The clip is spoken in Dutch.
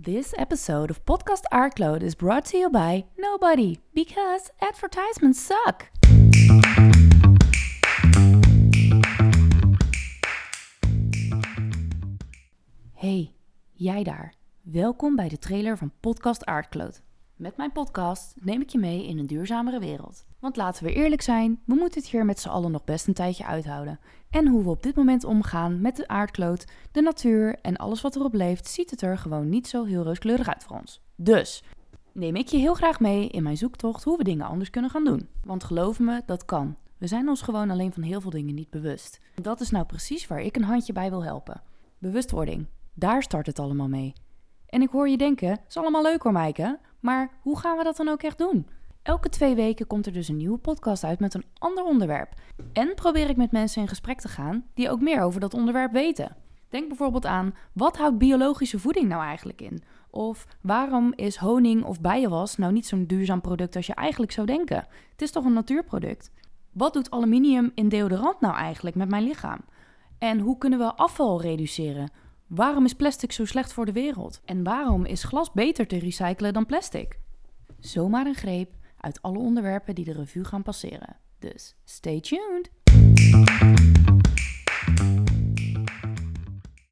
This episode of Podcast Artload is brought to you by nobody because advertisements suck. Hey, jij daar. Welkom bij de trailer van Podcast Aardkloot. Met mijn podcast neem ik je mee in een duurzamere wereld. Want laten we eerlijk zijn, we moeten het hier met z'n allen nog best een tijdje uithouden. En hoe we op dit moment omgaan met de aardkloot, de natuur en alles wat erop leeft, ziet het er gewoon niet zo heel rooskleurig uit voor ons. Dus neem ik je heel graag mee in mijn zoektocht hoe we dingen anders kunnen gaan doen. Want geloof me, dat kan. We zijn ons gewoon alleen van heel veel dingen niet bewust. Dat is nou precies waar ik een handje bij wil helpen. Bewustwording. Daar start het allemaal mee. En ik hoor je denken, is allemaal leuk hoor Maaike, maar hoe gaan we dat dan ook echt doen? Elke twee weken komt er dus een nieuwe podcast uit met een ander onderwerp. En probeer ik met mensen in gesprek te gaan die ook meer over dat onderwerp weten. Denk bijvoorbeeld aan, wat houdt biologische voeding nou eigenlijk in? Of waarom is honing of bijenwas nou niet zo'n duurzaam product als je eigenlijk zou denken? Het is toch een natuurproduct? Wat doet aluminium in deodorant nou eigenlijk met mijn lichaam? En hoe kunnen we afval reduceren? Waarom is plastic zo slecht voor de wereld? En waarom is glas beter te recyclen dan plastic? Zomaar een greep uit alle onderwerpen die de revue gaan passeren. Dus stay tuned!